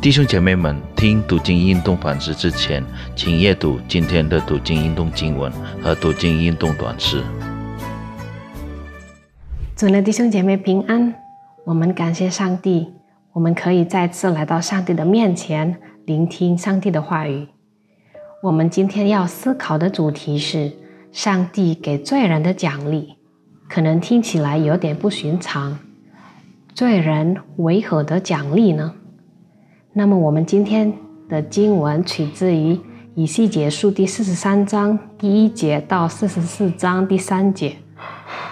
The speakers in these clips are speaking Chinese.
弟兄姐妹们，听读经运动反思之前，请阅读今天的读经运动经文和读经运动短诗。主的弟兄姐妹平安，我们感谢上帝，我们可以再次来到上帝的面前，聆听上帝的话语。我们今天要思考的主题是上帝给罪人的奖励，可能听起来有点不寻常。罪人为何得奖励呢？那么我们今天的经文取自于以西结书第四十三章第一节到四十四章第三节。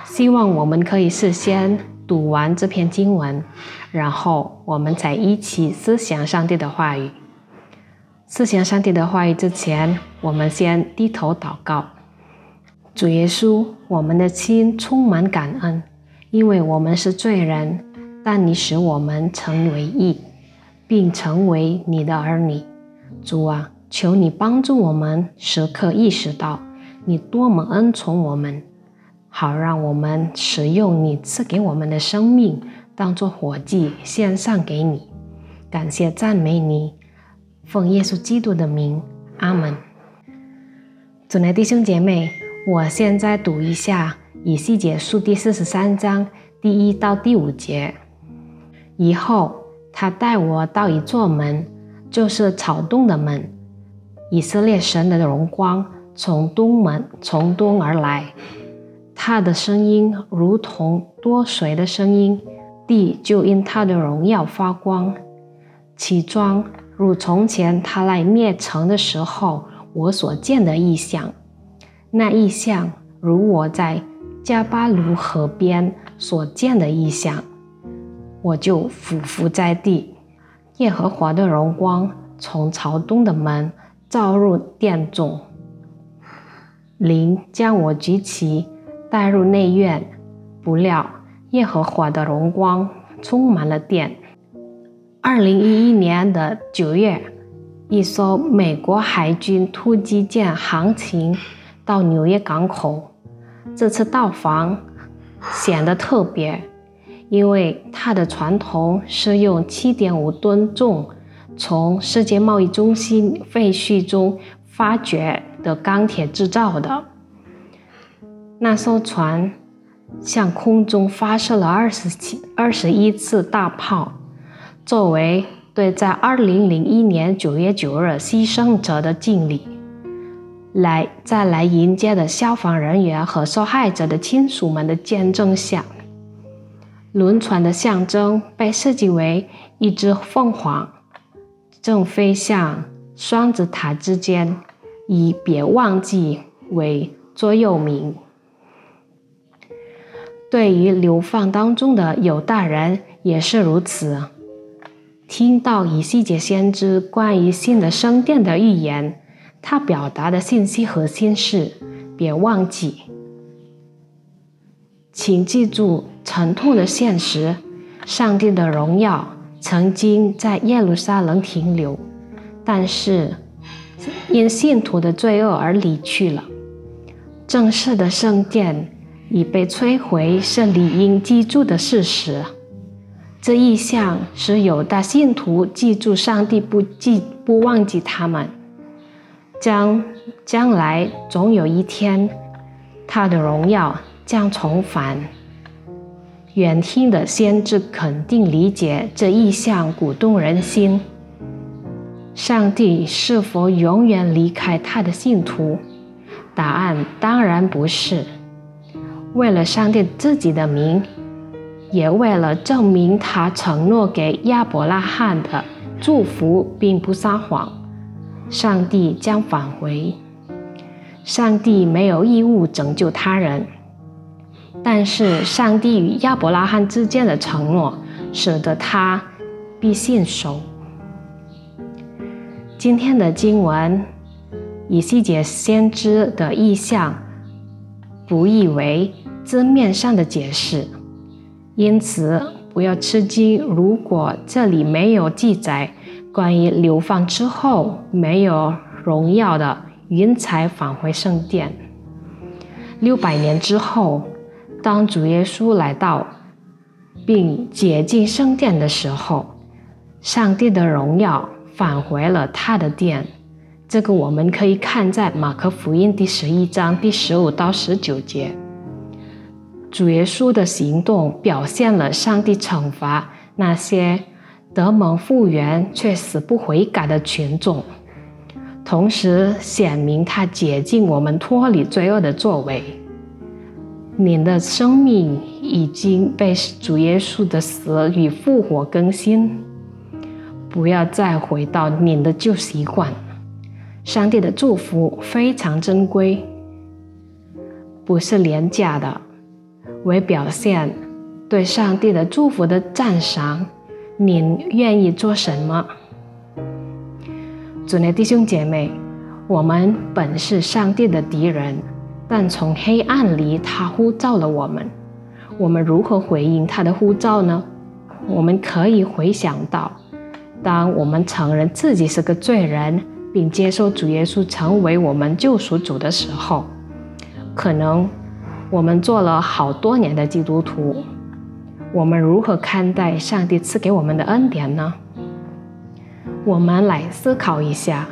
希望我们可以事先读完这篇经文，然后我们再一起思想上帝的话语。思想上帝的话语之前，我们先低头祷告。主耶稣，我们的心充满感恩，因为我们是罪人，但你使我们成为义。并成为你的儿女，主啊，求你帮助我们时刻意识到你多么恩宠我们，好让我们使用你赐给我们的生命当做火祭献上给你。感谢赞美你，奉耶稣基督的名，阿门。主内弟兄姐妹，我现在读一下以西结书第四十三章第一到第五节，以后。他带我到一座门，就是草洞的门。以色列神的荣光从东门从东而来，他的声音如同多水的声音，地就因他的荣耀发光。其中如从前他来灭城的时候我所见的异象，那异象如我在加巴鲁河边所见的异象。我就俯伏在地，耶和华的荣光从朝东的门照入殿中，灵将我举起，带入内院。不料耶和华的荣光充满了殿。二零一一年的九月，一艘美国海军突击舰航行到纽约港口，这次到访显得特别。因为它的传统是用7.5吨重从世界贸易中心废墟中发掘的钢铁制造的，那艘船向空中发射了二十七、二十一次大炮，作为对在2001年9月9日牺牲者的敬礼。来，在来迎接的消防人员和受害者的亲属们的见证下。轮船的象征被设计为一只凤凰，正飞向双子塔之间，以“别忘记”为座右铭。对于流放当中的犹大人也是如此。听到以西结先知关于新的圣殿的预言，他表达的信息核心是：别忘记。请记住沉痛的现实：上帝的荣耀曾经在耶路撒冷停留，但是因信徒的罪恶而离去了。正式的圣殿已被摧毁，是理应记住的事实。这意象使有的信徒记住上帝，不记不忘记他们，将将来总有一天，他的荣耀。将重返。远听的先知肯定理解这意象，鼓动人心。上帝是否永远离开他的信徒？答案当然不是。为了上帝自己的名，也为了证明他承诺给亚伯拉罕的祝福并不撒谎，上帝将返回。上帝没有义务拯救他人。但是，上帝与亚伯拉罕之间的承诺，使得他必信守。今天的经文，以西结先知的意象，不译为字面上的解释，因此不要吃惊。如果这里没有记载关于流放之后没有荣耀的云彩返回圣殿，六百年之后。当主耶稣来到并解禁圣殿的时候，上帝的荣耀返回了他的殿。这个我们可以看在马可福音第十一章第十五到十九节。主耶稣的行动表现了上帝惩罚那些得蒙复原却死不悔改的群众，同时显明他洁净我们脱离罪恶的作为。你的生命已经被主耶稣的死与复活更新，不要再回到你的旧习惯。上帝的祝福非常珍贵，不是廉价的，为表现对上帝的祝福的赞赏。您愿意做什么？主内弟兄姐妹，我们本是上帝的敌人，但从黑暗里他呼召了我们。我们如何回应他的呼召呢？我们可以回想到，当我们承认自己是个罪人。并接受主耶稣成为我们救赎主的时候，可能我们做了好多年的基督徒，我们如何看待上帝赐给我们的恩典呢？我们来思考一下，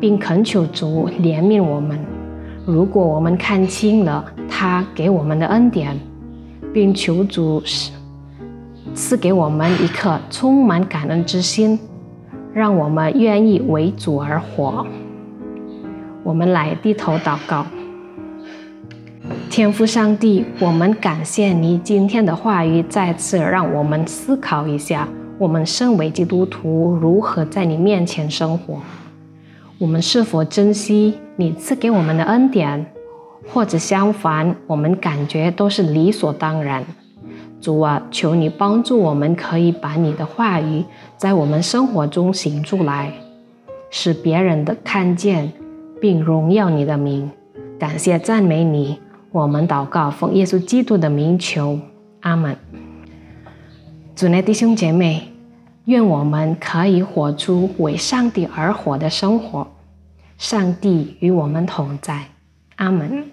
并恳求主怜悯我们。如果我们看清了他给我们的恩典，并求主赐赐给我们一颗充满感恩之心。让我们愿意为主而活。我们来低头祷告，天父上帝，我们感谢你今天的话语，再次让我们思考一下，我们身为基督徒如何在你面前生活。我们是否珍惜你赐给我们的恩典，或者相反，我们感觉都是理所当然？主啊，求你帮助我们，可以把你的话语在我们生活中行出来，使别人的看见，并荣耀你的名。感谢赞美你，我们祷告奉耶稣基督的名求，阿门。主内弟兄姐妹，愿我们可以活出为上帝而活的生活。上帝与我们同在，阿门。